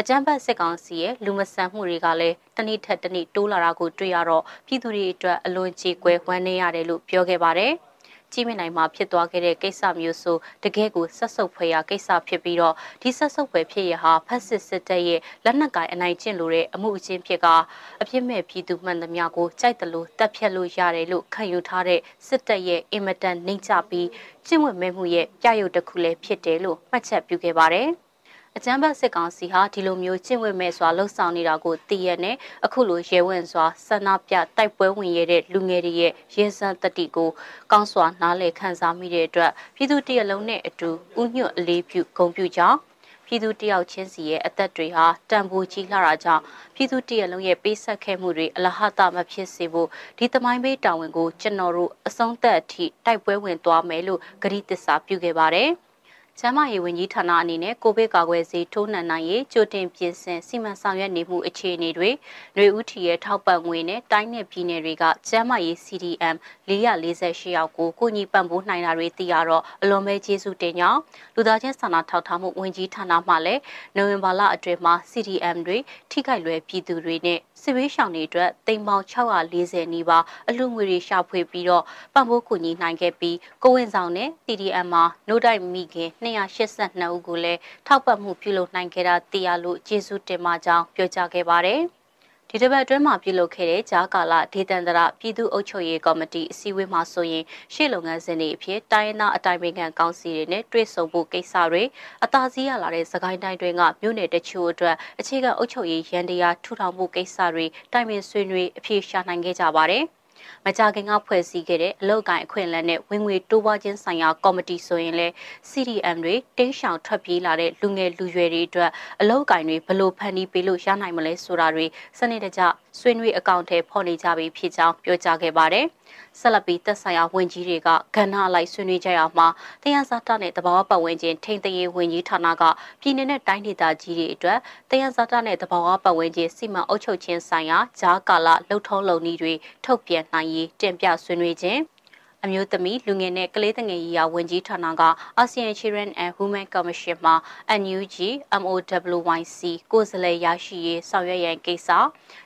အကြမ်းဖက်စစ်ကောင်စီရဲ့လူမဆန်မှုတွေကလည်းတနည်းထက်တနည်းတိုးလာတာကိုတွေ့ရတော့ပြည်သူတွေအတွက်အလွန်ကြေကွဲဝမ်းနည်းရတယ်လို့ပြောခဲ့ပါတယ်။ ကြီးမြင့်နိုင်မှာဖြစ်သွားခဲ့တဲ့ကိစ္စမျိုးဆိုတကယ့်ကိုဆက်ဆုပ်ဖွယ်ရာကိစ္စဖြစ်ပြီးတော့ဒီဆက်ဆုပ်ဖွယ်ဖြစ်ရဟာဖက်စစ်စစ်တပ်ရဲ့လက်နက်ကိုင်အနိုင်ကျင့်လို့တဲ့အမှုအချင်းဖြစ်ကအပြစ်မဲ့ပြည်သူမှန်သမျှကိုကြိုက်တယ်လို့တပ်ဖြတ်လို့ရတယ်လို့ခံယူထားတဲ့စစ်တပ်ရဲ့အင်မတန်နှိမ့်ချပြီးကျင့်ဝတ်မဲမှုရဲ့ပြရုပ်တစ်ခုလည်းဖြစ်တယ်လို့မှတ်ချက်ပြုခဲ့ပါတယ်။ အကြမ်းဖက်စစ်ကောင်စီဟာဒီလိုမျိုးကျင့်ဝတ်မဲ့စွာလှုပ်ဆောင်နေတာကိုသိရနဲ့အခုလိုရဲဝံစွာဆန္ဒပြတိုက်ပွဲဝင်ရတဲ့လူငယ်တွေရဲ့ရဲစံတတိကိုကောင်းစွာနားလည်ခံစားမိတဲ့အတွက်ပြည်သူတရလုံးနဲ့အတူဥညွတ်အလေးပြုဂုဏ်ပြုကြောင်းပြည်သူတယောက်ချင်းစီရဲ့အသက်တွေဟာတန်ဖိုးကြီးလာတာကြောင့်ပြည်သူတရလုံးရဲ့ပေးဆက်ခဲ့မှုတွေအလဟတမဖြစ်စေဖို့ဒီသမိုင်းပေးတာဝန်ကိုကျွန်တော်တို့အဆုံးသက်အထိတိုက်ပွဲဝင်သွားမယ်လို့ဂရုသစ္စာပြုခဲ့ပါတယ်။ ကျန်းမာရေးဝန်ကြီးဌာနအနေနဲ့ကိုဗစ်ကာကွယ်ဆေးထိုးနှံနိုင်ရေးကြိုတင်ပြင်ဆင်စီမံဆောင်ရွက်နေမှုအခြေအနေတွေຫນွေဦးထီရဲ့ထောက်ပံ့ငွေနဲ့တိုင်းနယ်ပြည်နယ်တွေကကျန်းမာရေး CDM 448ယောက်ကိုကိုညီပံ့ပိုးနိုင်တာတွေသိရတော့အလွန်ပဲကျေးဇူးတင်ကြောင်းလူသားချင်းစာနာထောက်ထားမှုဝန်ကြီးဌာနမှလည်းနိုဝင်ဘာလအတွင်းမှာ CDM တွေထိခိုက်လွယ်ပြည်သူတွေနဲ့စစ်ဘေးရှောင်တွေအတွက်တိမ်ပေါင်640နီးပါးအလှငွေတွေရှာဖွေပြီးတော့ပံ့ပိုးကူညီနိုင်ခဲ့ပြီးကိုဝင်ဆောင်နဲ့ CDM မှာနို့တိုက်မိခင်282ဦးကိုလည်းထောက်ပံ့မှုပြုလုပ်နိုင်ခဲ့တာသိရလို့ကျေးဇူးတင်ပါကြောင်းပြောကြားခဲ့ပါတယ်။ဒီတစ်ပတ်အတွင်းမှာပြုလုပ်ခဲ့တဲ့ဂျာကာလာဒေသန္တရပြည်သူ့အုပ်ချုပ်ရေးကော်မတီအစည်းအဝေးမှာဆိုရင်ရှေ့လုပ်ငန်းစဉ်တွေအဖြစ်တိုင်းရင်းသားအတိုင်းအမြံကောင်စီတွေနဲ့တွေ့ဆုံဖို့ကိစ္စတွေအသာစီးရလာတဲ့စကိုင်းတိုင်းတွင်းကမြို့နယ်တချို့အတွက်အခြေခံအုပ်ချုပ်ရေးရန်တရားထူထောင်မှုကိစ္စတွေတိုင်ပင်ဆွေးနွေးအပြေရှာနိုင်ခဲ့ကြပါတယ်။ မကြခင်ကဖွဲ့စည်းခဲ့တဲ့အလောက်ကိုင်အခွင့်အလမ်းနဲ့ဝင်ငွေတိုးပွားခြင်းဆိုင်ရာကော်မတီဆိုရင်လည်း CDM တွေတင်းရှောင်ထွက်ပြေးလာတဲ့လူငယ်လူရွယ်တွေအတွက်အလောက်ကိုင်တွေဘလို့ဖန်တီးပေးလို့ရနိုင်မလဲဆိုတာတွေစနစ်တကျ ဆွေးနွေးအကောင့်ထဲဖော်နေကြပြီဖြစ်ကြောင်းပြောကြားခဲ့ပါတယ်။ဆက်လက်ပြီးသက်ဆိုင်ရာဝန်ကြီးတွေကကဏ္ဍအလိုက်ဆွေးနွေးကြရမှာတရားစာတနဲ့တဘာဝပတ်ဝန်းကျင်ထိန်းသိမ်းရေးဝန်ကြီးဌာနကပြည်내နဲ့တိုင်းဒေသကြီးတွေအတွက်တရားစာတနဲ့တဘာဝပတ်ဝန်းကျင်စီမံအုပ်ချုပ်ခြင်းဆိုင်ရာဂျားကာလလှုပ်ထုံးလုံနည်းတွေထုတ်ပြန်နိုင်ရေးတင်ပြဆွေးနွေးခြင်း အမျိုးသမီးလူငယ်နဲ့ကလေးငယ်ရေးရာဝန်ကြီးဌာနက ASEAN Children and Women Commission မှာ NUG MOWYC ကိုယ်စားလှယ်ရရှိရေးဆောင်ရွက်ရန်ကိစ္စ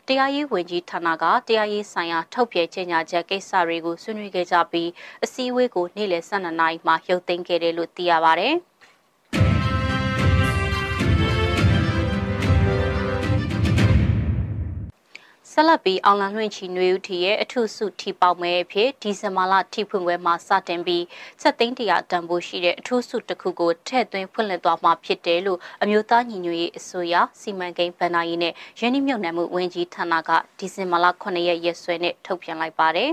တရားရေးဝန်ကြီးဌာနကတရားရေးဆိုင်ရာထုတ်ပြန်ကြေညာချက်ကိစ္စတွေကိုဆွေးနွေးခဲ့ကြပြီးအစည်းအဝေးကိုနေ့လယ်12နာရီမှာရုပ်သိမ်းခဲ့တယ်လို့သိရပါဗျ။ ဆက်လက်ပြီးအောင်လန်လွှင့်ချီနွေဦးထီရဲ့အထုစုထီပေါက်မဲအဖြစ်ဒီဇင်ဘာလထီဖွင့်ပွဲမှာစတင်ပြီးဆက်သိန်းတရာတန်ဖိုးရှိတဲ့အထုစုတစ်ခုကိုထည့်သွင်းဖွင့်လှစ်သွားမှာဖြစ်တယ်လို့အမျိုးသားညီညွတ်ရေးအစိုးရစီမံကိန်းဗဏ္ဍာရေးနဲ့ရင်းနှီးမြှုပ်နှံမှုဝန်ကြီးဌာနကဒီဇင်ဘာလ9ရက်ရက်စွဲနဲ့ထုတ်ပြန်လိုက်ပါတယ်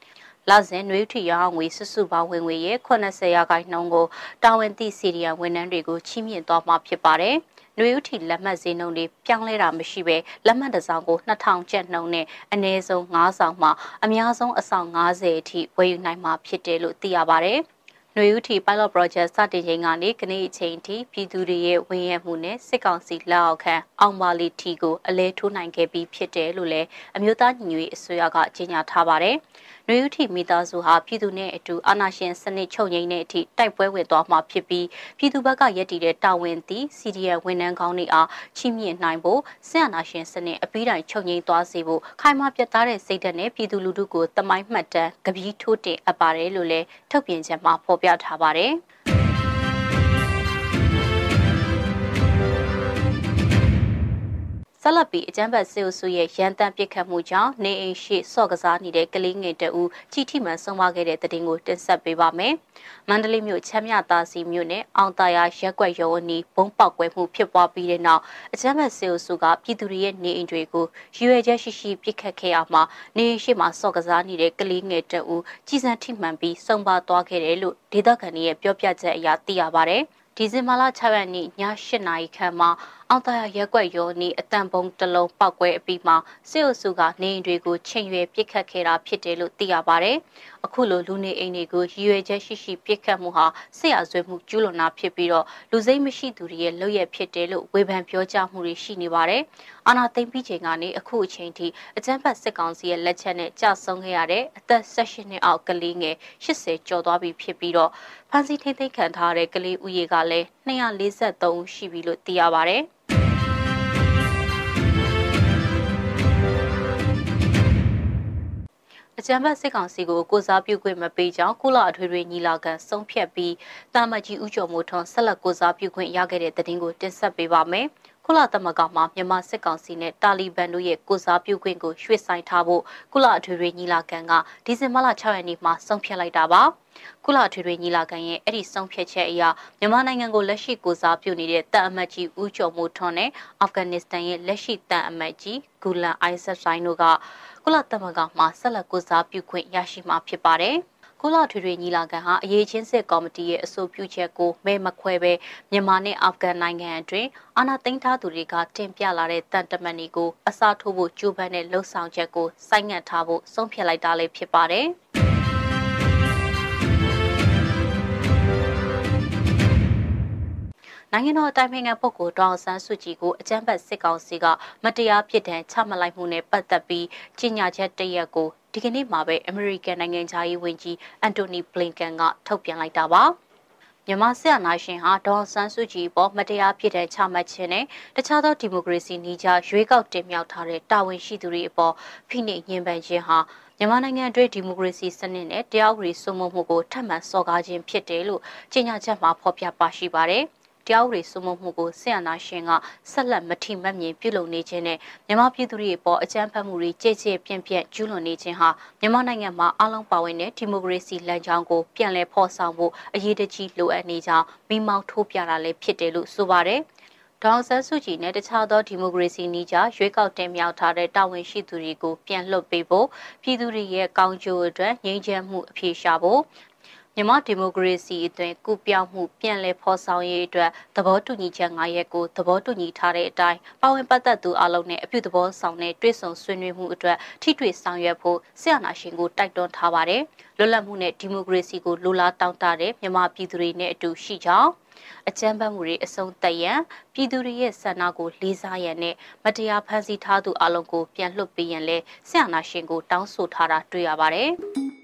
။လစဉ်နွေထီရောင်းငွေစုစုပေါင်းဝင်ငွေရဲ့80ရာခိုင်နှုန်းကိုတာဝန်သိစီရီယံဝန်ထမ်းတွေကိုချီးမြှင့်သွားမှာဖြစ်ပါတယ်။ နွေဦးထီလက်မှတ်ဈေးနှုန်းတွေပြောင်းလဲတာမရှိဘဲလက်မှတ်တစ်စောင်ကို2000ကျပ်နှုန်းနဲ့အနည်းဆုံး9ဆောင်မှအများဆုံးအဆောင်90အထိဝယ်ယူနိုင်မှာဖြစ်တယ်လို့သိရပါဗျ။ຫນွေဦးထီ pilot project စတင်ချိန်ကနေကနေ့အချိန်ထိပြည်သူတွေရဲ့ဝင်ရမှုနဲ့စစ်ကောင်စီလက်အောက်ခံအောင်ပါလီထီကိုအလဲထိုးနိုင်ခဲ့ပြီးဖြစ်တယ်လို့လည်းအမျိုးသားညီညွတ်ရေးအစိုးရကကြေညာထားပါတယ်။ နှွေဦးထီမိသားစုဟာပြည်သူနဲ့အတူအာဏာရှင်စနစ်ချုပ်ငြိမ်းတဲ့အထိတိုက်ပွဲဝင်သွားမှာဖြစ်ပြီးပြည်သူဘက်ကရည်တည်တဲ့တာဝန်သည် CDN ဝန်ထမ်းကောင်းတွေအားချီးမြှင့်နိုင်ဖို့ဆင်အာဏာရှင်စနစ်အပြီးတိုင်ချုပ်ငြိမ်းသွားစေဖို့ခိုင်မာပြတ်သားတဲ့စိတ်ဓာတ်နဲ့ပြည်သူလူထုကိုတမိုင်းမှတ်တမ်းကပီးထိုးတင်အပ်ပါတယ်လို့လည်းထုတ်ပြန်ချက်မှာဖော်ပြထားပါတယ်။ ဆက်လက်ပြီးအကြမ်းဖက်စစ်အုပ်စုရဲ့ရန်တမ်းပစ်ခတ်မှုကြောင့်နေအိမ်ရှိစော့ကစားနေတဲ့ကလေးငယ်တအူကြီးထိမှန်ဆုံးမခဲ့တဲ့တဲ့တင်ကိုတင်ဆက်ပေးပါမယ်။မန္တလေးမြို့ချမ်းမြသာစီမြို့နယ်အောင်တာယာရက်ွက်ရုံအနီးဘုံပေါက်ကွဲမှုဖြစ်ပွားပြီးတဲ့နောက်အကြမ်းဖက်စစ်အုပ်စုကပြည်သူတွေရဲ့နေအိမ်တွေကိုရွရွယ်ချက်ရှိရှိပစ်ခတ်ခဲ့ရမှာနေအိမ်ရှိမှစော့ကစားနေတဲ့ကလေးငယ်တအူကြီးစံထိမှန်ပြီးဆုံးပါသွားခဲ့တယ်လို့ဒေသခံတွေရဲ့ပြောပြချက်အရသိရပါဗျ။ဒီဇင်ဘာလ6ရက်နေ့ည8နာရီခန့်မှာ အောင်သာရက်ွက်ရောနီအတန်ပုံတလုံးပောက်ကွဲအပြီးမှာစစ်အုပ်စုကနေအိမ်တွေကိုချိန်ရွယ်ပစ်ခတ်ခဲ့တာဖြစ်တယ်လို့သိရပါတယ်။အခုလိုလူနေအိမ်တွေကိုရည်ရွယ်ချက်ရှိရှိပစ်ခတ်မှုဟာစစ်ရာဇဝဲမှုကျူးလွန်တာဖြစ်ပြီးတော့လူစိမ့်မရှိသူတွေရဲ့လုပ်ရဖြစ်တယ်လို့ဝေဖန်ပြောကြားမှုတွေရှိနေပါတယ်။အာနာသိမ့်ပြီးချိန်ကနေအခုအချိန်ထိအကြမ်းဖက်စစ်ကောင်စီရဲ့လက်ချက်နဲ့ကြာဆုံးခဲ့ရတဲ့အသက်16နှစ်အောက်ကလေးငယ်80ကျော်သွားပြီဖြစ်ပြီးတော့ဖမ်းဆီးထိန်းသိမ်းခံထားတဲ့ကလေးဦးရေကလည်း 243ဦးရှိပြီလို့သိရပါတယ်။အကြံဖတ်စစ်ကောင်စီကိုကိုစားပြုခွင့်မပေးကြောင်းကုလအထွေထွေညီလာခံဆုံးဖြတ်ပြီးတာမကြီးဦးကျော်မိုးထွန်းဆက်လက်ကိုစားပြုခွင့်ရခဲ့တဲ့သတင်းကိုတင်ဆက်ပေးပါမယ်။ကုလသမဂ္ဂမှမြန်မာစစ်ကောင်စီနဲ့တာလီဘန်တို့ရဲ့ကိုစားပြုခွင့်ကိုရွှေ့ဆိုင်ထားဖို့ကုလအထွေထွေညီလာခံကဒီဇင်ဘာလ6ရက်နေ့မှာဆုံးဖြတ်လိုက်တာပါ။ ကုလထွေထွေညီလာခံရဲ့အဲ့ဒီဆုံးဖြတ်ချက်အရမြန်မာနိုင်ငံကိုလက်ရှိကိုစားပြုနေတဲ့တပ်အမတ်ကြီးဦးကျော်မိုးထွန်းနဲ့အာဖဂန်နစ္စတန်ရဲ့လက်ရှိတပ်အမတ်ကြီးဂူလန်အိုင်ဆက်ဆိုင်တို့ကကုလသမဂ္ဂမှဆက်လက်ကိုစားပြုခွင့်ရရှိမှာဖြစ်ပါတယ်။ကုလထွေထွေညီလာခံဟာအရေးချင်းစစ်ကော်မတီရဲ့အဆိုပြုချက်ကိုမဲမခွဲပဲမြန်မာနဲ့အာဖဂန်နိုင်ငံအတွင်းအာဏာသိမ်းထားသူတွေကတင်ပြလာတဲ့တန်တမန်တွေကိုအစားထိုးဖို့ကြိုးပမ်းတဲ့လှုပ်ဆောင်ချက်ကိုစိုက်ငံ့ထားဖို့ဆုံးဖြတ်လိုက်တာလည်းဖြစ်ပါတယ်။ နိုင်ငံတော်အတိုင်ပင်ခံပုဂ္ဂိုလ်ဒေါအောင်ဆန်းစုကြည်ကိုအကြမ်းဖက်စစ်ကောင်စီကမတရားပြစ်ဒဏ်ချမှတ်လိုက်မှုနဲ့ပတ်သက်ပြီးကြေညာချက်တရက်ကိုဒီကနေ့မှာပဲအမေရိကန်နိုင်ငံသားရေးဝန်ကြီးအန်တိုနီဘလင်ကန်ကထုတ်ပြန်လိုက်တာပါမြန်မာစစ်အာဏာရှင်ဟာဒေါ်ဆန်းစုကြည်ပေါ်မတရားပြစ်ဒဏ်ချမှတ်ခြင်းနဲ့တခြားသောဒီမိုကရေစီနည်းကျရွေးကောက်တင်မြှောက်ထားတဲ့တာဝန်ရှိသူတွေအပေါ်ဖိနှိပ်ညှဉ်းပန်းခြင်းဟာမြန်မာနိုင်ငံအတွင်းဒီမိုကရေစီစနစ်နဲ့တရားဥပဒေစိုးမိုးမှုကိုထပ်မံစော်ကားခြင်းဖြစ်တယ်လို့ကြေညာချက်မှာဖော်ပြပါရှိပါတယ်။ တရားဥပဒေစိုးမိုးမှုကိုဆင်အနာရှင်ကဆက်လက်မထိမမြင်ပြုလုပ်နေခြင်းနဲ့မြန်မာပြည်သူတွေအပေါ်အကြမ်းဖက်မှုတွေကြဲကြဲပြန့်ပြန့်ကျူးလွန်နေခြင်းဟာမြန်မာနိုင်ငံမှာအလုံးပါဝင်တဲ့ဒီမိုကရေစီလမ်းကြောင်းကိုပြန်လည်ဖော်ဆောင်ဖို့အရေးတကြီးလိုအပ်နေကြောင်းမိမောင်းထိုးပြတာလည်းဖြစ်တယ်လို့ဆိုပါတယ်ဒေါန်ဆန်းစုကြည်နဲ့တခြားသောဒီမိုကရေစီနည်းကျရွေးကောက်တင်မြှောက်ထားတဲ့တာဝန်ရှိသူတွေကိုပြန်လွှတ်ပေးဖို့ပြည်သူတွေရဲ့ကောင်းကျိုးအတွက်ငြိမ်းချမ်းမှုအပြေရှားဖို့ မြန်မာဒီမိုကရေစီအသွင်ကုပြောင်းမှုပြန်လည်ဖော်ဆောင်ရေးအတွက်သဘောတူညီချက်၅ရပ်ကိုသဘောတူညီထားတဲ့အတိုင်းပါဝင်ပတ်သက်သူအလုံးနဲ့အပြုသဘောဆောင်တဲ့တွဲဆုံဆွေးနွေးမှုအတွက်ထိတွေ့ဆောင်ရွက်ဖို့ဆရာနာရှင်ကိုတိုက်တွန်းထားပါတယ်။လွတ်လပ်မှုနဲ့ဒီမိုကရေစီကိုလိုလားတောင်းတတဲ့မြန်မာပြည်သူတွေနဲ့အတူရှိကြောင်းအကြမ်းဖက်မှုတွေအဆုံးသတ်ရန်ပြည်သူတွေရဲ့ဆန္ဒကိုလေးစားရန်နဲ့မတရားဖန်ဆီးထားသူအလုံးကိုပြန်လွှတ်ပေးရန်လဲဆရာနာရှင်ကိုတောင်းဆိုထားတာတွေ့ရပါတယ်။